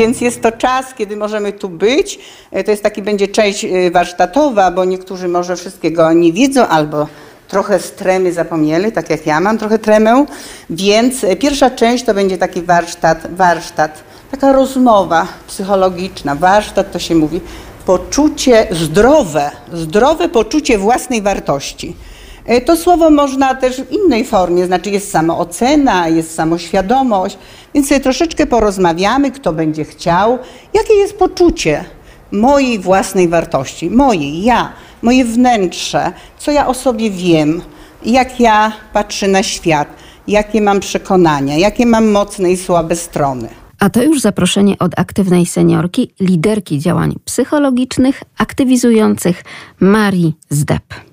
Więc jest to czas, kiedy możemy tu być. E, To jest taki będzie część e, warsztatowa, bo niektórzy może wszystkiego nie wiedzą albo trochę z tremy zapomnieli, tak jak ja mam trochę tremę. Więc e, pierwsza część to będzie taki warsztat, warsztat, taka rozmowa psychologiczna. Warsztat to się mówi poczucie zdrowe, zdrowe poczucie własnej wartości. E, To słowo można też w innej formie, znaczy jest samoocena, jest samoświadomość, więc sobie troszeczkę porozmawiamy, kto będzie chciał, jakie jest poczucie mojej własnej wartości, mojej, ja, moje wnętrze, co ja o sobie wiem, jak ja patrzę na świat, jakie mam przekonania, jakie mam mocne i słabe strony. A to już zaproszenie od aktywnej seniorki, liderki działań psychologicznych, aktywizujących Marii Zdeb.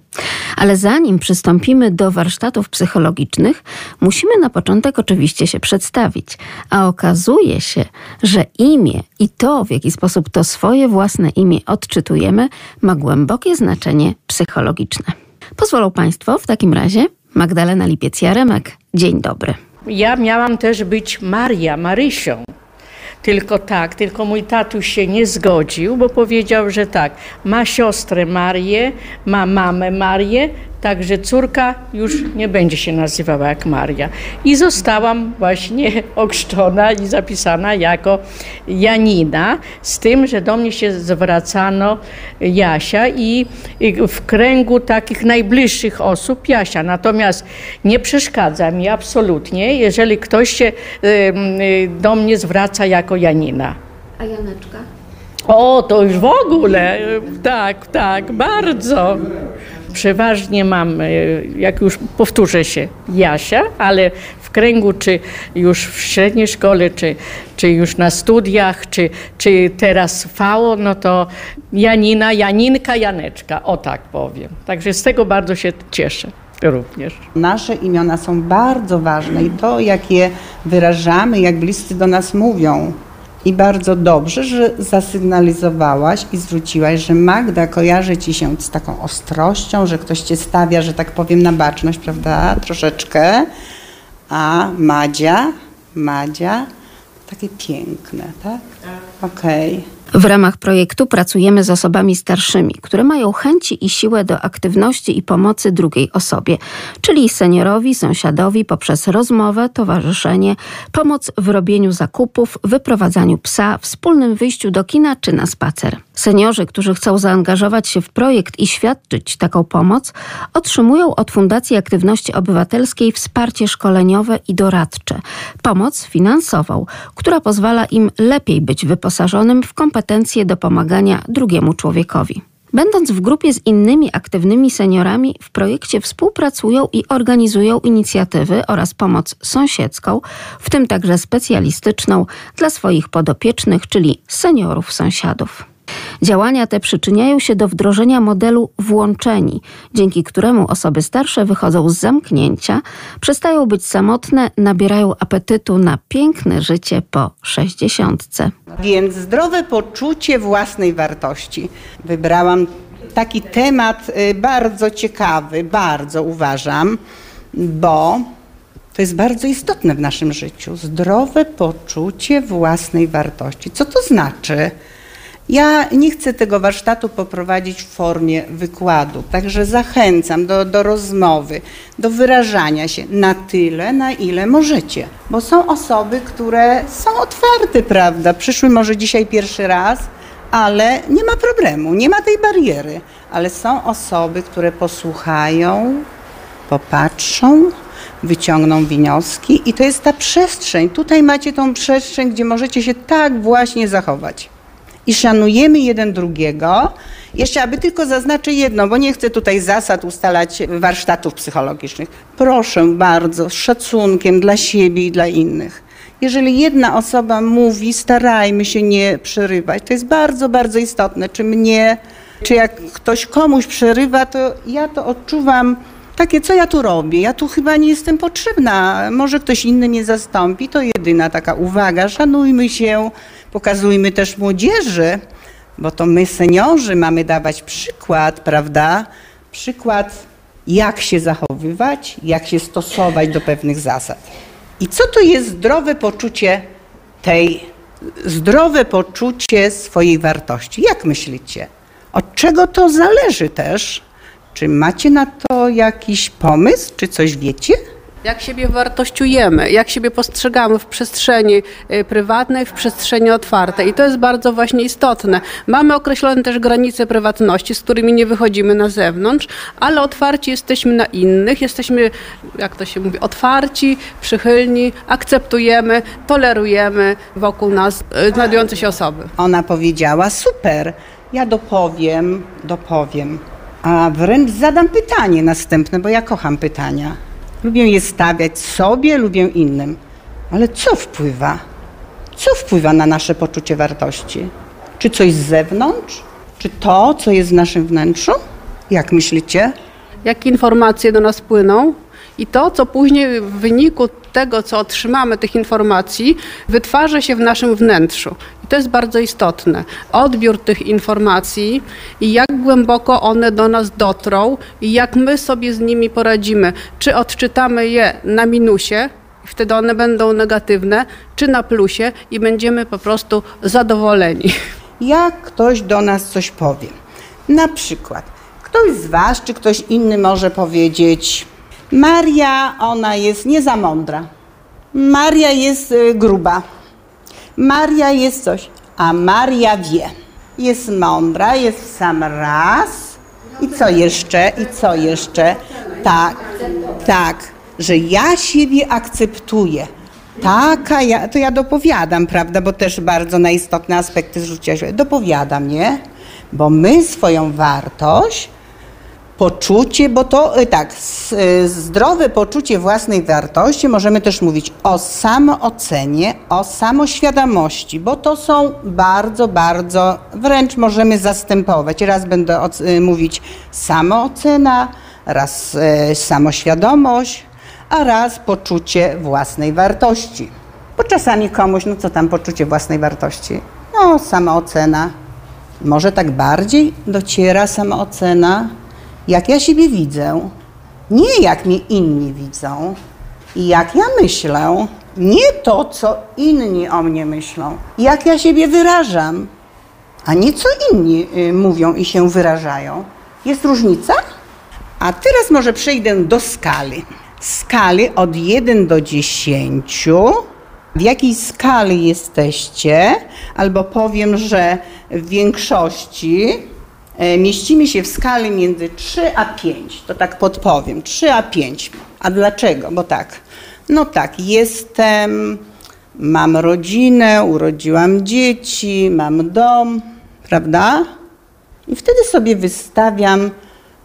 Ale zanim przystąpimy do warsztatów psychologicznych, musimy na początek oczywiście się przedstawić. A okazuje się, że imię i to, w jaki sposób to swoje własne imię odczytujemy, ma głębokie znaczenie psychologiczne. Pozwolą Państwo w takim razie Magdalena Lipiec-Jaremek. Dzień dobry. Ja miałam też być Maria, Marysią. Tylko tak, tylko mój tatuś się nie zgodził, bo powiedział, że tak, ma siostrę Marię, ma mamę Marię, także córka już nie będzie się nazywała jak Maria. I zostałam właśnie okrzczona i zapisana jako Janina, z tym, że do mnie się zwracano Jasia i w kręgu takich najbliższych osób Jasia. Natomiast nie przeszkadza mi absolutnie, jeżeli ktoś się do mnie zwraca jako Janina. A Janeczka? O, to już w ogóle, tak, tak, bardzo. Przeważnie mam, e, jak już powtórzę się, Jasia, ale w kręgu, czy już w średniej szkole, czy, czy już na studiach, czy, czy teraz FAO, no to Janina, Janinka, Janeczka, o tak powiem. Także z tego bardzo się cieszę również. Nasze imiona są bardzo ważne i to, jak je wyrażamy, jak bliscy do nas mówią. I bardzo dobrze, że zasygnalizowałaś i zwróciłaś, że Magda kojarzy ci się z taką ostrością, że ktoś cię stawia, że tak powiem, na baczność, prawda? Troszeczkę. A Madzia, Madzia, takie piękne, tak? Okej. W ramach projektu pracujemy z osobami starszymi, które mają chęci i siłę do aktywności i pomocy drugiej osobie, czyli seniorowi, sąsiadowi poprzez rozmowę, towarzyszenie, pomoc w robieniu zakupów, wyprowadzaniu psa, wspólnym wyjściu do kina czy na spacer. Seniorzy, którzy chcą zaangażować się w projekt i świadczyć taką pomoc, otrzymują od Fundacji Aktywności Obywatelskiej wsparcie szkoleniowe i doradcze, pomoc finansową, która pozwala im lepiej być wyposażonym w kompetencje do pomagania drugiemu człowiekowi. Będąc w grupie z innymi aktywnymi seniorami, w projekcie współpracują i organizują inicjatywy oraz pomoc sąsiedzką, w tym także specjalistyczną dla swoich podopiecznych, czyli seniorów sąsiadów. Działania te przyczyniają się do wdrożenia modelu włączeni, dzięki któremu osoby starsze wychodzą z zamknięcia, przestają być samotne, nabierają apetytu na piękne życie po sześćdziesiątce. Więc zdrowe poczucie własnej wartości. Wybrałam taki temat y, bardzo ciekawy, bardzo uważam, bo to jest bardzo istotne w naszym życiu. Zdrowe poczucie własnej wartości. Co to znaczy? Ja nie chcę tego warsztatu poprowadzić w formie wykładu, także zachęcam do, do rozmowy, do wyrażania się na tyle, na ile możecie. Bo są osoby, które są otwarte, prawda? Przyszły może dzisiaj pierwszy raz, ale nie ma problemu, nie ma tej bariery. Ale są osoby, które posłuchają, popatrzą, wyciągną wnioski i to jest ta przestrzeń. Tutaj macie tą przestrzeń, gdzie możecie się tak właśnie zachować i szanujemy jeden drugiego. Jeszcze, aby tylko zaznaczę jedno, bo nie chcę tutaj zasad ustalać warsztatów psychologicznych. Proszę bardzo, z szacunkiem dla siebie i dla innych. Jeżeli jedna osoba mówi, starajmy się nie przerywać. To jest bardzo, bardzo istotne. Czy mnie, czy jak ktoś komuś przerywa, to ja to odczuwam takie, co ja tu robię? Ja tu chyba nie jestem potrzebna. Może ktoś inny mnie zastąpi. To jedyna taka uwaga. Szanujmy się, pokazujmy też młodzieży, bo to my, seniorzy, mamy dawać przykład, prawda? Przykład, jak się zachowywać, jak się stosować do pewnych zasad. I co to jest zdrowe poczucie tej zdrowe poczucie swojej wartości. Jak myślicie? Od czego to zależy też? Czy macie na to jakiś pomysł, czy coś wiecie? Jak siebie wartościujemy, jak siebie postrzegamy w przestrzeni y, prywatnej, w przestrzeni otwartej. I to jest bardzo właśnie istotne. Mamy określone też granice prywatności, z którymi nie wychodzimy na zewnątrz, ale otwarci jesteśmy na innych, jesteśmy, jak to się mówi, otwarci, przychylni, akceptujemy, tolerujemy wokół nas y, znajdujące się osoby. Ona powiedziała: Super, ja dopowiem, dopowiem. A wręcz zadam pytanie następne, bo ja kocham pytania. Lubię je stawiać sobie, lubię innym. Ale co wpływa? Co wpływa na nasze poczucie wartości? Czy coś z zewnątrz? Czy to, co jest w naszym wnętrzu? Jak myślicie? jakie informacje do nas płyną i to, co później w wyniku tego, co otrzymamy, tych informacji, wytwarza się w naszym wnętrzu. I to jest bardzo istotne. Odbiór tych informacji i jak głęboko one do nas dotrą i jak my sobie z nimi poradzimy. Czy odczytamy je na minusie, wtedy one będą negatywne, czy na plusie i będziemy po prostu zadowoleni. jak ktoś do nas coś powie. Na przykład, ktoś z Was, czy ktoś inny może powiedzieć: Maria, ona jest nie za mądra. Maria jest y, gruba. Maria jest coś, a Maria wie. Jest mądra, jest w sam raz. I co jeszcze? I co jeszcze? Tak, tak, że ja siebie akceptuję. Taka, ja, to ja dopowiadam, prawda, bo też bardzo na istotne aspekty uwagę. Dopowiadam, nie? Bo my swoją wartość, poczucie, bo to y, tak, y, zdrowe poczucie własnej wartości, możemy też mówić o samoocenie, o samoświadomości, bo to są bardzo, bardzo, wręcz możemy zastępować. Raz będę y, mówić samoocena, raz samoświadomość, a raz poczucie własnej wartości. Bo czasami komuś, no co tam poczucie własnej wartości? No, samoocena. Może tak bardziej dociera samoocena, jak ja siebie widzę, nie jak mnie inni widzą i jak ja myślę, nie to, co inni o mnie myślą, jak ja siebie wyrażam, a nie co inni y, mówią i się wyrażają. Jest różnica? A teraz może przejdę do skali. Skali od 1 do 10. W jakiej skali jesteście? Albo powiem, że w większości mieścimy się w skali między 3 a 5. To tak podpowiem. 3 a 5. A dlaczego? Bo tak. No tak, jestem, mam rodzinę, urodziłam dzieci, mam dom, prawda? I wtedy sobie wystawiam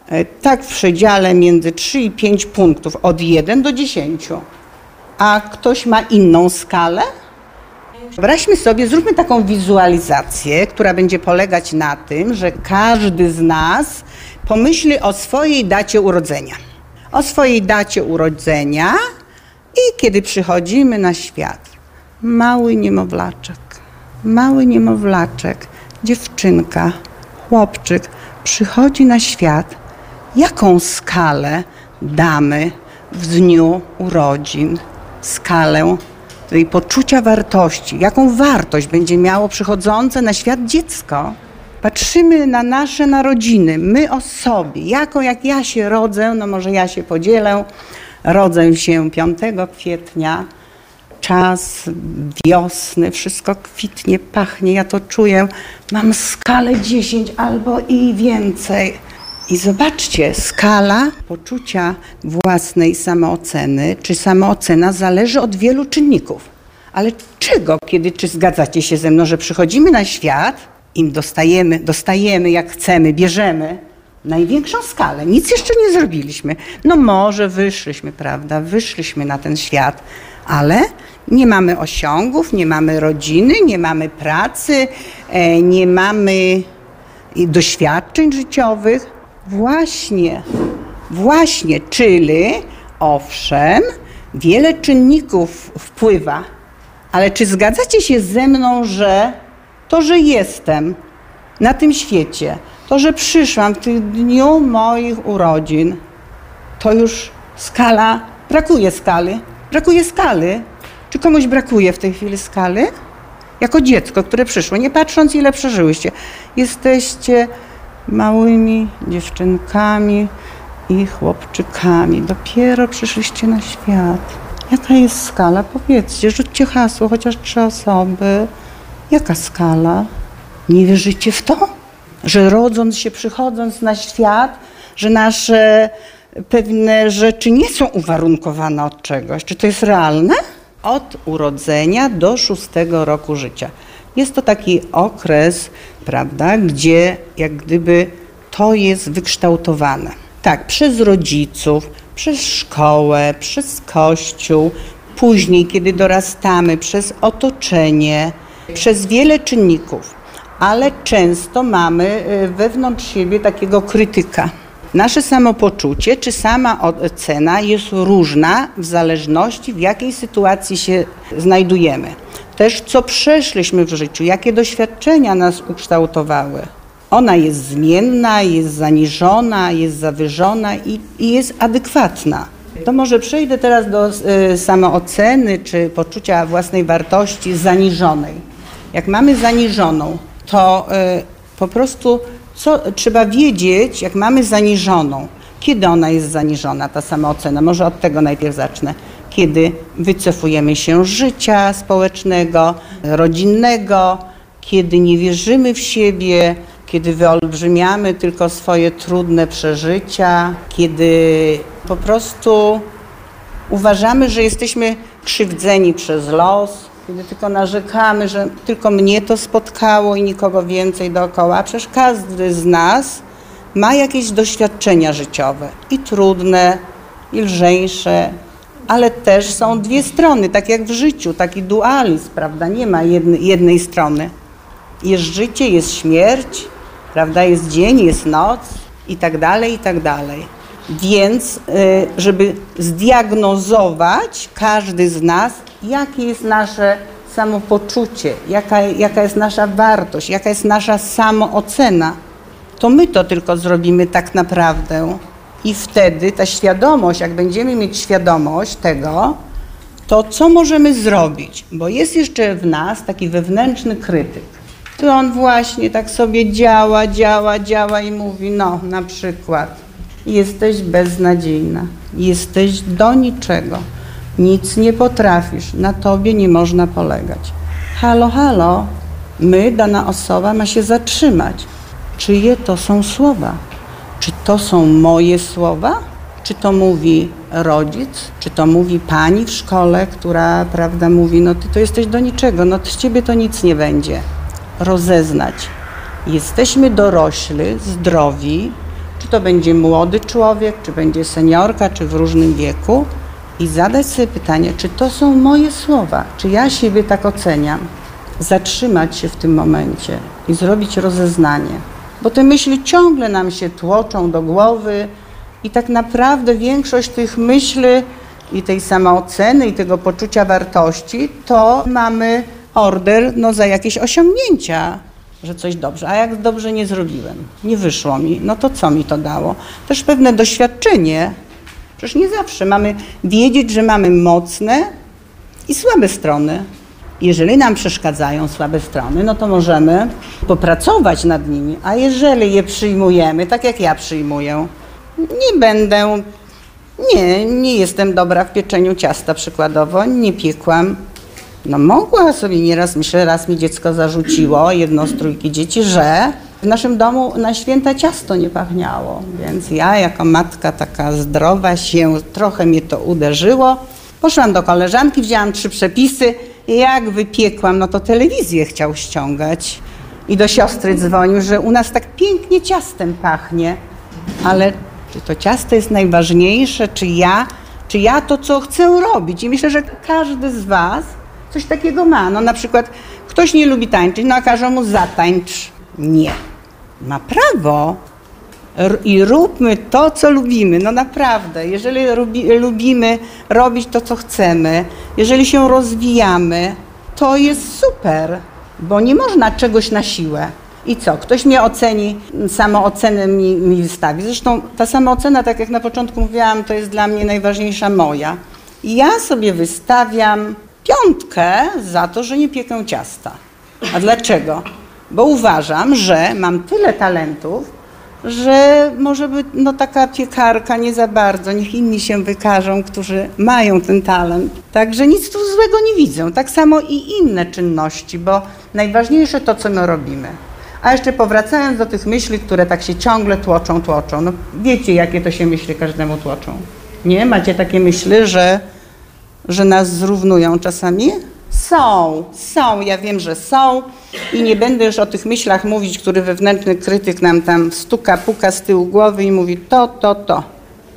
e, tak w przedziale między 3 i 5 punktów, od 1 do 10. A ktoś ma inną skalę? Wyobraźmy sobie, zróbmy taką wizualizację, która będzie polegać na tym, że każdy z nas pomyśli o swojej dacie urodzenia. O swojej dacie urodzenia i kiedy przychodzimy na świat. Mały niemowlaczek, mały niemowlaczek, dziewczynka, chłopczyk przychodzi na świat. Jaką skalę damy w dniu urodzin? Skalę tej poczucia wartości, jaką wartość będzie miało przychodzące na świat dziecko. Patrzymy na nasze narodziny, my o sobie, jako jak ja się rodzę, no może ja się podzielę, rodzę się 5 kwietnia, czas wiosny, wszystko kwitnie, pachnie, ja to czuję, mam skalę 10 albo i więcej. I zobaczcie, skala poczucia własnej samooceny, czy samoocena zależy od wielu czynników. Ale czego, kiedy, czy zgadzacie się ze mną, że przychodzimy na świat, im dostajemy, dostajemy jak chcemy, bierzemy największą skalę. Nic jeszcze nie zrobiliśmy. No może wyszliśmy, prawda, wyszliśmy na ten świat, ale nie mamy osiągów, nie mamy rodziny, nie mamy pracy, e, nie mamy doświadczeń życiowych. Właśnie, właśnie, czyli owszem, wiele czynników wpływa, ale czy zgadzacie się ze mną, że to, że jestem na tym świecie, to, że przyszłam w tym dniu moich urodzin, to już skala, brakuje skali, brakuje skali. Czy komuś brakuje w tej chwili skali? jako dziecko, które przyszło, nie patrząc ile przeżyłyście. Jesteście małymi dziewczynkami i chłopczykami. Dopiero przyszliście na świat. Jaka jest skala? Powiedzcie, rzućcie hasło, chociaż trzy osoby. Jaka skala? Nie wierzycie w to? Że rodząc się, przychodząc na świat, że nasze pewne rzeczy nie są uwarunkowane od czegoś. Czy to jest realne? Od urodzenia do szóstego roku życia. Jest to taki okres, prawda, gdzie jak gdyby to jest wykształtowane. Tak, przez rodziców, przez szkołę, przez kościół, później, kiedy dorastamy, przez otoczenie, przez wiele czynników, ale często mamy y, wewnątrz siebie takiego krytyka. Nasze samopoczucie czy sama ocena jest różna w zależności w jakiej sytuacji się znajdujemy. Też co przeszliśmy w życiu, jakie doświadczenia nas ukształtowały. Ona jest zmienna, jest zaniżona, jest zawyżona i, i jest adekwatna. To może przejdę teraz do y, samooceny czy poczucia własnej wartości zaniżonej. Jak mamy zaniżoną, to y, po prostu co, trzeba wiedzieć, jak mamy zaniżoną, kiedy ona jest zaniżona, ta samoocena. Może od tego najpierw zacznę. Kiedy wycofujemy się z życia społecznego, rodzinnego, kiedy nie wierzymy w siebie, kiedy wyolbrzymiamy tylko swoje trudne przeżycia, kiedy po prostu uważamy, że jesteśmy krzywdzeni przez los, kiedy tylko narzekamy, że tylko mnie to spotkało i nikogo więcej dookoła. Przecież każdy z nas ma jakieś doświadczenia życiowe i trudne, i lżejsze, ale też są dwie strony, tak jak w życiu, taki dualizm, prawda? Nie ma jednej, strony. Jest życie, jest śmierć, prawda? Jest dzień, jest noc i tak dalej, i tak dalej. Więc, y, żeby zdiagnozować każdy z nas, jakie jest nasze samopoczucie, jaka, jaka jest nasza wartość, jaka jest nasza samoocena, to my to tylko zrobimy tak naprawdę. I wtedy ta świadomość, jak będziemy mieć świadomość tego, to co możemy zrobić? Bo jest jeszcze w nas taki wewnętrzny krytyk to on właśnie tak sobie działa, działa, działa i mówi, no na przykład, jesteś beznadziejna, jesteś do niczego, nic nie potrafisz, na tobie nie można polegać. Halo, halo, my, dana osoba ma się zatrzymać. Czyje to są słowa? Czy to są moje słowa? Czy to mówi rodzic? Czy to mówi pani w szkole, która, prawda, mówi, no ty to jesteś do niczego, no z ciebie to nic nie będzie rozeznać. Jesteśmy dorośli, zdrowi, czy to będzie młody człowiek, czy będzie seniorka, czy w różnym wieku, i zadać sobie pytanie, czy to są moje słowa, czy ja siebie tak oceniam. Zatrzymać się w tym momencie i zrobić rozeznanie, bo te myśli ciągle nam się tłoczą do głowy i tak naprawdę większość tych myśli i tej samooceny i tego poczucia wartości to mamy order no, za jakieś osiągnięcia, że coś dobrze. A jak dobrze nie zrobiłem, nie wyszło mi, no to co mi to dało? Też pewne doświadczenie. Przecież nie zawsze mamy wiedzieć, że mamy mocne i słabe strony. Jeżeli nam przeszkadzają słabe strony, no to możemy popracować nad nimi. A jeżeli je przyjmujemy, tak jak ja przyjmuję, nie będę, nie, nie jestem dobra w pieczeniu ciasta przykładowo, nie piekłam, no mogła sobie nieraz, myślę, raz mi dziecko zarzuciło, jedno z trójki dzieci, że w naszym domu na święta ciasto nie pachniało. Więc ja jako matka taka zdrowa się, trochę mnie to uderzyło. Poszłam do koleżanki, wzięłam trzy przepisy jak wypiekłam, no to telewizję chciał ściągać. I do siostry dzwonił, że u nas tak pięknie ciastem pachnie. Ale czy to ciasto jest najważniejsze, czy ja, czy ja to, co chcę robić? I myślę, że każdy z Was coś takiego ma. No na przykład ktoś nie lubi tańczyć, no a każą mu zatańcz. Nie. Ma prawo. I róbmy to, co lubimy. No naprawdę, jeżeli lubi, lubimy robić to, co chcemy, jeżeli się rozwijamy, to jest super, bo nie można czegoś na siłę. I co? Ktoś mnie oceni, samoocenę mi, mi wystawi. Zresztą ta samoocena, tak jak na początku mówiłam, to jest dla mnie najważniejsza moja. I ja sobie wystawiam piątkę za to, że nie piekę ciasta. A dlaczego? Bo uważam, że mam tyle talentów, że może być no, taka piekarka nie za bardzo, niech inni się wykażą, którzy mają ten talent. Także nic tu złego nie widzę. Tak samo i inne czynności, bo najważniejsze to, co my robimy. A jeszcze powracając do tych myśli, które tak się ciągle tłoczą, tłoczą. No wiecie, jakie to się myśli każdemu tłoczą. Nie? Macie takie myśli, że, że nas zrównują czasami? Są, są, ja wiem, że są i nie będę już o tych myślach mówić, który wewnętrzny krytyk nam tam stuka, puka z tyłu głowy i mówi to, to, to.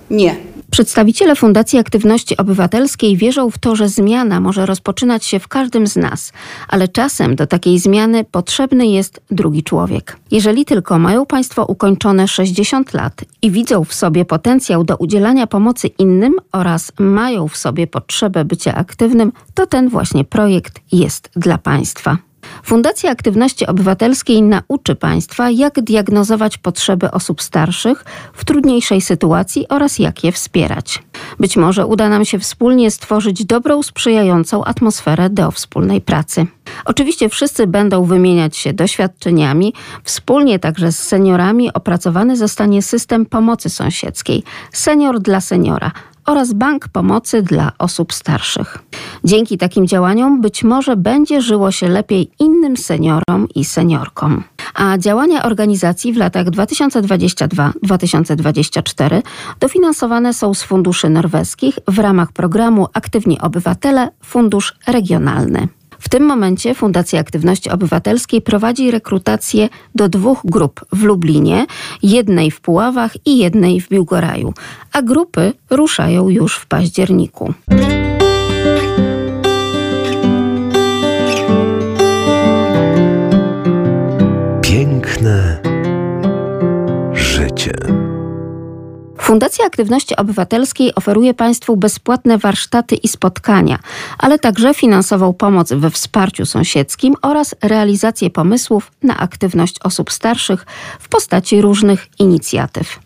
Nie. Przedstawiciele Fundacji Aktywności Obywatelskiej wierzą w to, że zmiana może rozpoczynać się w każdym z nas, ale czasem do takiej zmiany potrzebny jest drugi człowiek. Jeżeli tylko mają Państwo ukończone 60 lat i widzą w sobie potencjał do udzielania pomocy innym oraz mają w sobie potrzebę bycia aktywnym, to ten właśnie projekt jest dla Państwa. Fundacja Aktywności Obywatelskiej nauczy Państwa, jak diagnozować potrzeby osób starszych w trudniejszej sytuacji oraz jak je wspierać. Być może uda nam się wspólnie stworzyć dobrą, sprzyjającą atmosferę do wspólnej pracy. Oczywiście wszyscy będą wymieniać się doświadczeniami. Wspólnie także z seniorami opracowany zostanie system pomocy sąsiedzkiej Senior dla seniora oraz Bank Pomocy dla Osób Starszych. Dzięki takim działaniom być może będzie żyło się lepiej innym seniorom i seniorkom. A działania organizacji w latach 2022-2024 dofinansowane są z funduszy norweskich w ramach programu Aktywni Obywatele Fundusz Regionalny. W tym momencie Fundacja Aktywności Obywatelskiej prowadzi rekrutację do dwóch grup w Lublinie, jednej w Puławach i jednej w Biłgoraju, a grupy ruszają już w październiku. Fundacja Aktywności Obywatelskiej oferuje Państwu bezpłatne warsztaty i spotkania, ale także finansową pomoc we wsparciu sąsiedzkim oraz realizację pomysłów na aktywność osób starszych w postaci różnych inicjatyw.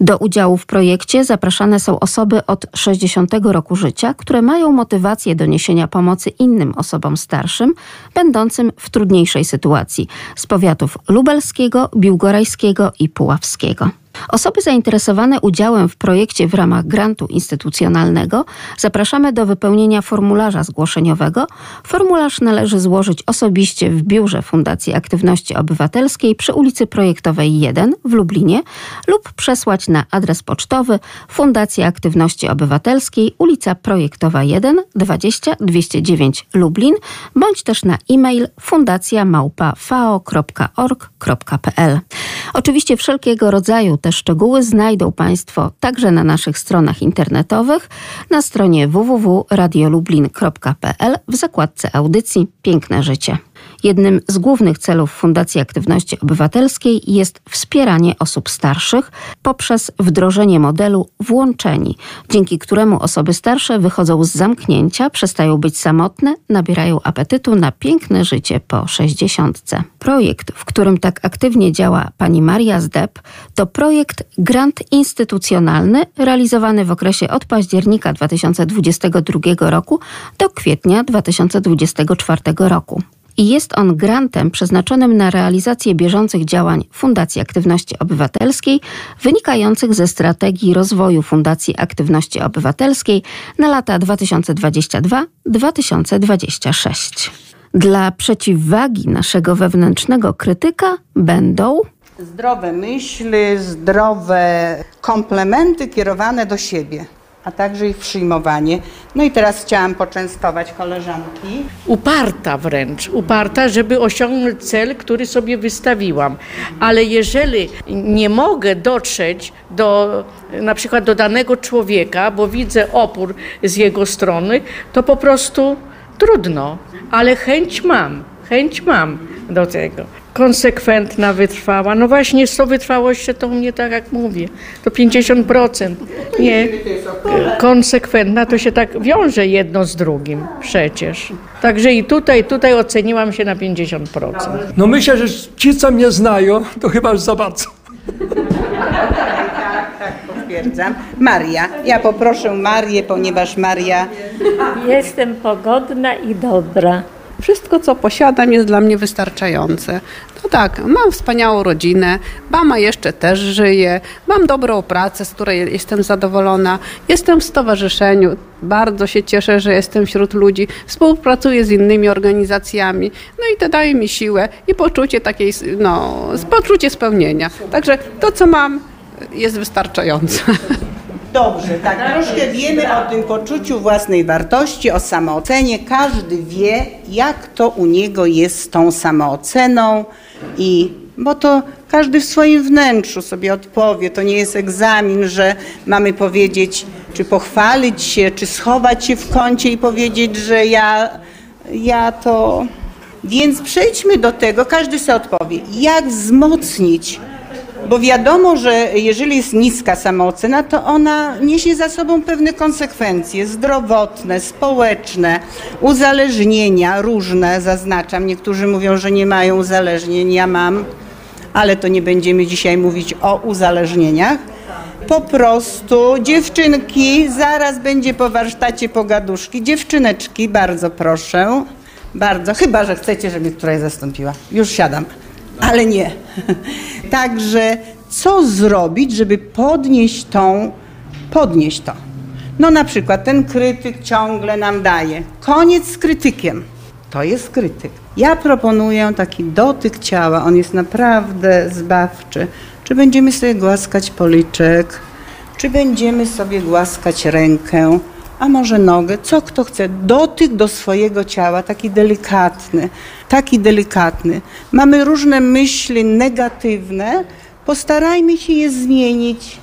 Do udziału w projekcie zapraszane są osoby od 60 roku życia, które mają motywację do niesienia pomocy innym osobom starszym, będącym w trudniejszej sytuacji z powiatów lubelskiego, biłgorajskiego i puławskiego. Osoby zainteresowane udziałem w projekcie w ramach grantu instytucjonalnego zapraszamy do wypełnienia formularza zgłoszeniowego. Formularz należy złożyć osobiście w biurze Fundacji Aktywności Obywatelskiej przy ulicy Projektowej 1 w Lublinie lub przesłać na adres pocztowy Fundacja Aktywności Obywatelskiej, ulica Projektowa 1 20 209 Lublin bądź też na e-mail fundacjamałpa.fao.org.pl. Oczywiście wszelkiego rodzaju te szczegóły znajdą Państwo także na naszych stronach internetowych, na stronie www.radiolublin.pl w zakładce audycji Piękne Życie. Jednym z głównych celów Fundacji Aktywności Obywatelskiej jest wspieranie osób starszych poprzez wdrożenie modelu włączeni, dzięki któremu osoby starsze wychodzą z zamknięcia, przestają być samotne, nabierają apetytu na piękne życie po sześćdziesiątce. Projekt, w którym tak aktywnie działa pani Maria Zdeb, to projekt Grant Instytucjonalny realizowany w okresie od października 2022 roku do kwietnia 2024 roku i jest on grantem przeznaczonym na realizację bieżących działań Fundacji Aktywności Obywatelskiej, wynikających ze strategii rozwoju Fundacji Aktywności Obywatelskiej na lata 2022-2026. Dla przeciwwagi naszego wewnętrznego krytyka będą Zdrowe myśli, zdrowe komplementy kierowane do siebie, a także ich przyjmowanie. No i teraz chciałam poczęstować koleżanki. uparta wręcz, uparta, żeby osiągnąć cel, który sobie wystawiłam. Ale jeżeli nie mogę dotrzeć do na przykład do danego człowieka, bo widzę opór z jego strony, to po prostu trudno, ale chęć mam, chęć mam do tego. Konsekwentna, wytrwała. No właśnie z tą wytrwałością to u mnie tak jak mówię, to 50%. Nie, konsekwentna to się tak wiąże jedno z drugim przecież. Także i tutaj, tutaj oceniłam się na 50%. No myślę, że ci, co mnie znają, to chyba już za bardzo. Tak, potwierdzam. Maria, ja poproszę Marię, ponieważ Maria Jestem pogodna i dobra. Wszystko, co posiadam, jest dla mnie wystarczające. No tak, mam wspaniałą rodzinę, mama jeszcze też żyje, mam dobrą pracę, z której jestem zadowolona, jestem w stowarzyszeniu, bardzo się cieszę, że jestem wśród ludzi, współpracuję z innymi organizacjami, no i to daje mi siłę i poczucie takiej, no, poczucie spełnienia. Także to, co mam, jest wystarczające. Dobrze, tak, troszkę wiemy o tym poczuciu własnej wartości, o samoocenie. Każdy wie, jak to u niego jest z tą samooceną i bo to każdy w swoim wnętrzu sobie odpowie. To nie jest egzamin, że mamy powiedzieć, czy pochwalić się, czy schować się w kącie i powiedzieć, że ja, ja to. Więc przejdźmy do tego, każdy sobie odpowie, jak wzmocnić bo wiadomo, że jeżeli jest niska samoocena, to ona niesie za sobą pewne konsekwencje zdrowotne, społeczne, uzależnienia różne, zaznaczam. Niektórzy mówią, że nie mają uzależnień, ja mam, ale to nie będziemy dzisiaj mówić o uzależnieniach. Po prostu dziewczynki, zaraz będzie po warsztacie pogaduszki. Dziewczyneczki, bardzo proszę, bardzo, chyba że chcecie, żeby któraś zastąpiła. Już siadam ale nie. Także co zrobić, żeby podnieść tą, podnieść to? No na przykład ten krytyk ciągle nam daje. Koniec z krytykiem. To jest krytyk. Ja proponuję taki dotyk ciała. On jest naprawdę zbawczy. Czy będziemy sobie głaskać policzek, czy będziemy sobie głaskać rękę, a może nogę, co kto chce. Dotyk do swojego ciała, taki delikatny, taki delikatny. Mamy różne myśli negatywne, postarajmy się je zmienić.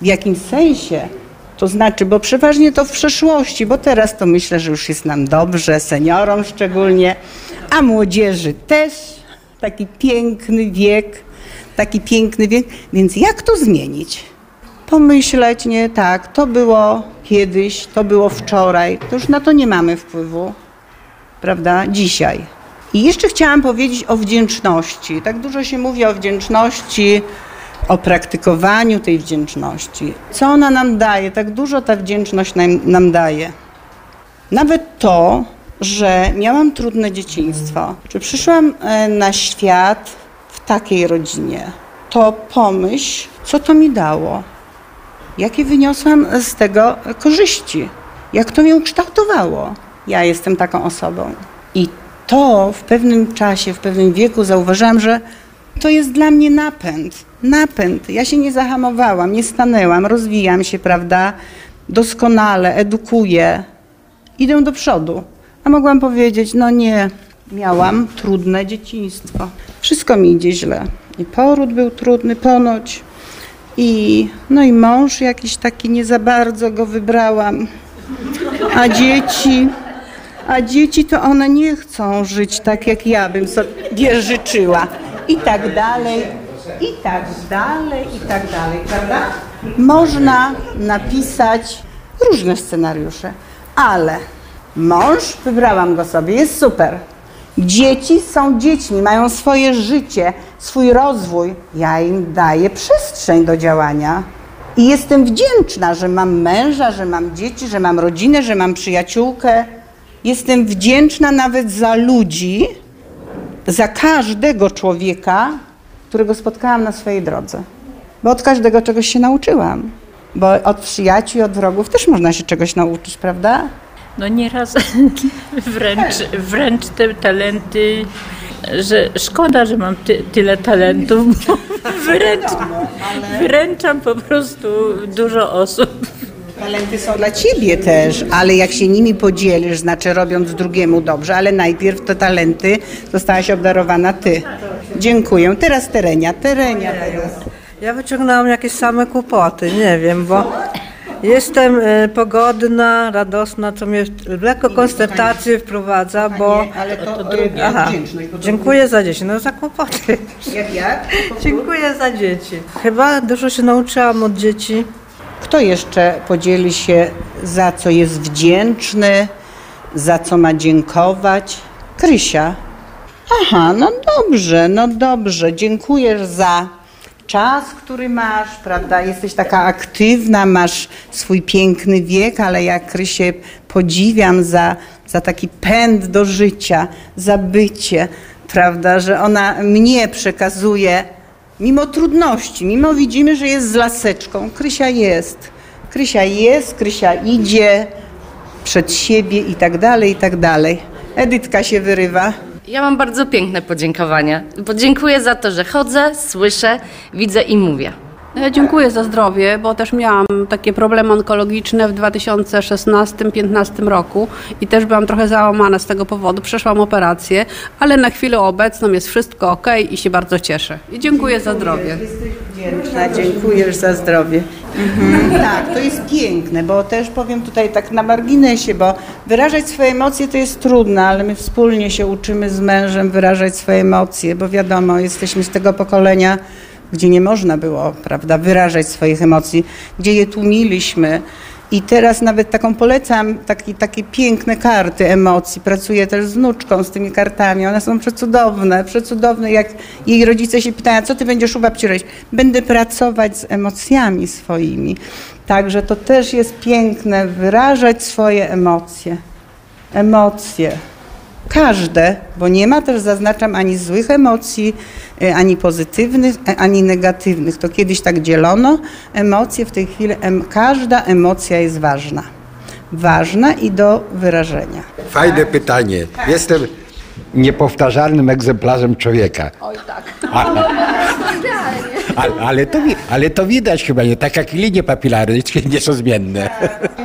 W jakim sensie? To znaczy, bo przeważnie to w przeszłości, bo teraz to myślę, że już jest nam dobrze, seniorom szczególnie, a młodzieży też. Taki piękny wiek, taki piękny wiek. Więc jak to zmienić? Pomyśleć, nie tak, to było kiedyś, to było wczoraj, to już na to nie mamy wpływu, prawda? Dzisiaj. I jeszcze chciałam powiedzieć o wdzięczności. Tak dużo się mówi o wdzięczności, o praktykowaniu tej wdzięczności. Co ona nam daje? Tak dużo ta wdzięczność nam, nam daje. Nawet to, że miałam trudne dzieciństwo, że przyszłam e, na świat w takiej rodzinie, to pomyśl, co to mi dało jakie wyniosłam z tego korzyści, jak to mnie ukształtowało. Ja jestem taką osobą. I to w pewnym czasie, w pewnym wieku zauważyłam, że to jest dla mnie napęd. Napęd. Ja się nie zahamowałam, nie stanęłam, rozwijam się, prawda? Doskonale, edukuję. Idę do przodu. A mogłam powiedzieć, no nie, miałam trudne dzieciństwo. Wszystko mi idzie źle. I poród był trudny, ponoć. I, no i mąż jakiś taki nie za bardzo go wybrałam. A dzieci, a dzieci to one nie chcą żyć tak, jak ja bym sobie życzyła. I tak dalej, i tak dalej, i tak dalej, prawda? Można napisać różne scenariusze, ale mąż, wybrałam go sobie, jest super. Dzieci są dziećmi, mają swoje życie, swój rozwój. Ja im daję przestrzeń do działania. I jestem wdzięczna, że mam męża, że mam dzieci, że mam rodzinę, że mam przyjaciółkę. Jestem wdzięczna nawet za ludzi, za każdego człowieka, którego spotkałam na swojej drodze. Bo od każdego czegoś się nauczyłam. Bo od przyjaciół od wrogów też można się czegoś nauczyć, prawda? No nieraz wręcz, wręcz te talenty, że szkoda, że mam ty, tyle talentów, bo wręcz, wręczam po prostu dużo osób. Talenty są dla ciebie też, ale jak się nimi podzielisz, znaczy robiąc drugiemu dobrze, ale najpierw te talenty zostałaś obdarowana ty. Dziękuję. Teraz Terenia. Terenia teraz. Ja wyciągnęłam jakieś same kłopoty, nie wiem, bo Jestem e, pogodna, radosna, co mnie w lekko konstertację wprowadza, bo... Ale to, to Aha, dziękuję za dzieci. No za kłopoty. Jak jak? Dziękuję za dzieci. Chyba dużo się nauczyłam od dzieci. Kto jeszcze podzieli się, za co jest wdzięczny, za co ma dziękować? Krysia. Aha, no dobrze, no dobrze. Dziękuję za czas, który masz, prawda? Jesteś taka aktywna, masz swój piękny wiek, ale jak Krysię podziwiam za, za taki pęd do życia, za bycie, prawda? Że ona mnie przekazuje mimo trudności, mimo widzimy, że jest z laseczką. Krysia jest. Krysia jest, Krysia idzie przed siebie i tak dalej, i tak dalej. Edytka się wyrywa. Ja mam bardzo piękne podziękowania. Podziękuję za to, że chodzę, słyszę, widzę i mówię. No Ja dziękuję za zdrowie, bo też miałam takie problemy onkologiczne w 2016-2015 roku i też byłam trochę załamana z tego powodu. Przeszłam operację, ale na chwilę obecną jest wszystko ok i się bardzo cieszę. I dziękuję za zdrowie. Jesteś wdzięczna, dziękujesz za zdrowie. Mhm. Tak, to jest piękne, bo też powiem tutaj tak na marginesie, bo wyrażać swoje emocje to jest trudne, ale my wspólnie się uczymy z mężem wyrażać swoje emocje, bo wiadomo, jesteśmy z tego pokolenia, gdzie nie można było, prawda, wyrażać swoich emocji, gdzie je tłumiliśmy. I teraz nawet taką polecam, taki, takie piękne karty emocji. Pracuję też z wnuczką z tymi kartami. One są przecudowne, przecudowne. Jak jej rodzice się pytają, co ty będziesz u babci robić? Będę pracować z emocjami swoimi. Także to też jest piękne, wyrażać swoje emocje. Emocje. Każde, bo nie ma też, zaznaczam, ani złych emocji, ani pozytywnych, e, ani negatywnych. To kiedyś tak dzielono emocje, w tej chwili em, każda emocja jest ważna. Ważna i do wyrażenia. Fajne pytanie. Jestem niepowtarzalnym egzemplarzem człowieka. Oj tak. A, ale, to, ale to widać chyba, nie? Tak jak linie papilarne, nie są zmienne.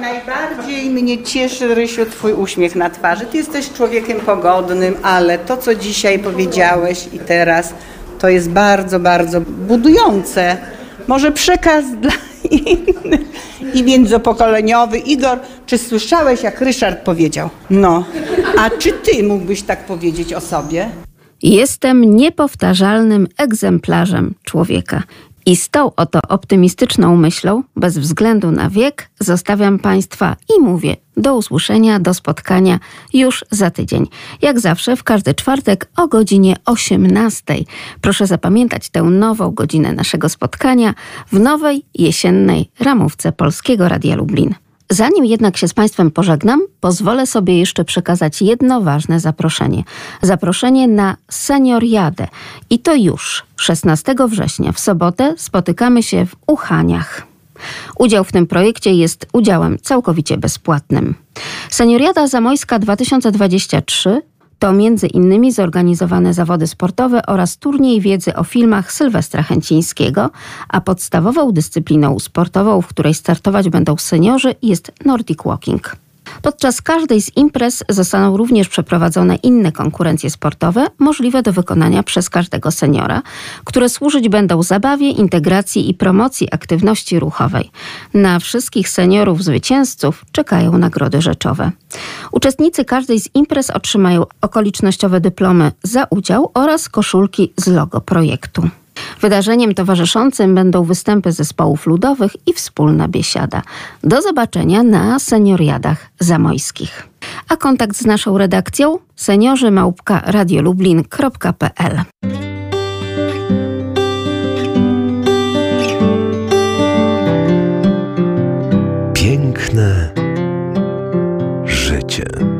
Najbardziej mnie cieszy, Rysiu, twój uśmiech na twarzy. Ty jesteś człowiekiem pogodnym, ale to, co dzisiaj powiedziałeś i teraz, to jest bardzo, bardzo budujące. Może przekaz dla innych i międzypokoleniowy. Igor, czy słyszałeś, jak Ryszard powiedział? No. A czy ty mógłbyś tak powiedzieć o sobie? Jestem niepowtarzalnym egzemplarzem człowieka. I z tą oto optymistyczną myślą, bez względu na wiek, zostawiam Państwa i mówię do usłyszenia, do spotkania już za tydzień. Jak zawsze, w każdy czwartek o godzinie 18. Proszę zapamiętać tę nową godzinę naszego spotkania w nowej jesiennej ramówce Polskiego Radia Lublin. Zanim jednak się z Państwem pożegnam, pozwolę sobie jeszcze przekazać jedno ważne zaproszenie. Zaproszenie na Senioriadę. I to już 16 września w sobotę spotykamy się w Uchaniach. Udział w tym projekcie jest udziałem całkowicie bezpłatnym. Senioriada Zamojska 2023 to między innymi zorganizowane zawody sportowe oraz turniej wiedzy o filmach Sylwestra Chęcińskiego, a podstawową dyscypliną sportową, w której startować będą seniorzy, jest Nordic Walking. Podczas każdej z imprez zostaną również przeprowadzone inne konkurencje sportowe, możliwe do wykonania przez każdego seniora, które służyć będą zabawie, integracji i promocji aktywności ruchowej. Na wszystkich seniorów zwycięzców czekają nagrody rzeczowe. Uczestnicy każdej z imprez otrzymają okolicznościowe dyplomy za udział oraz koszulki z logo projektu. Wydarzeniem towarzyszącym będą występy zespołów ludowych i wspólna biesiada. Do zobaczenia na senioriadach zamojskich. A kontakt z naszą redakcją seniorzymałpka.radiolublin.pl Piękne życie.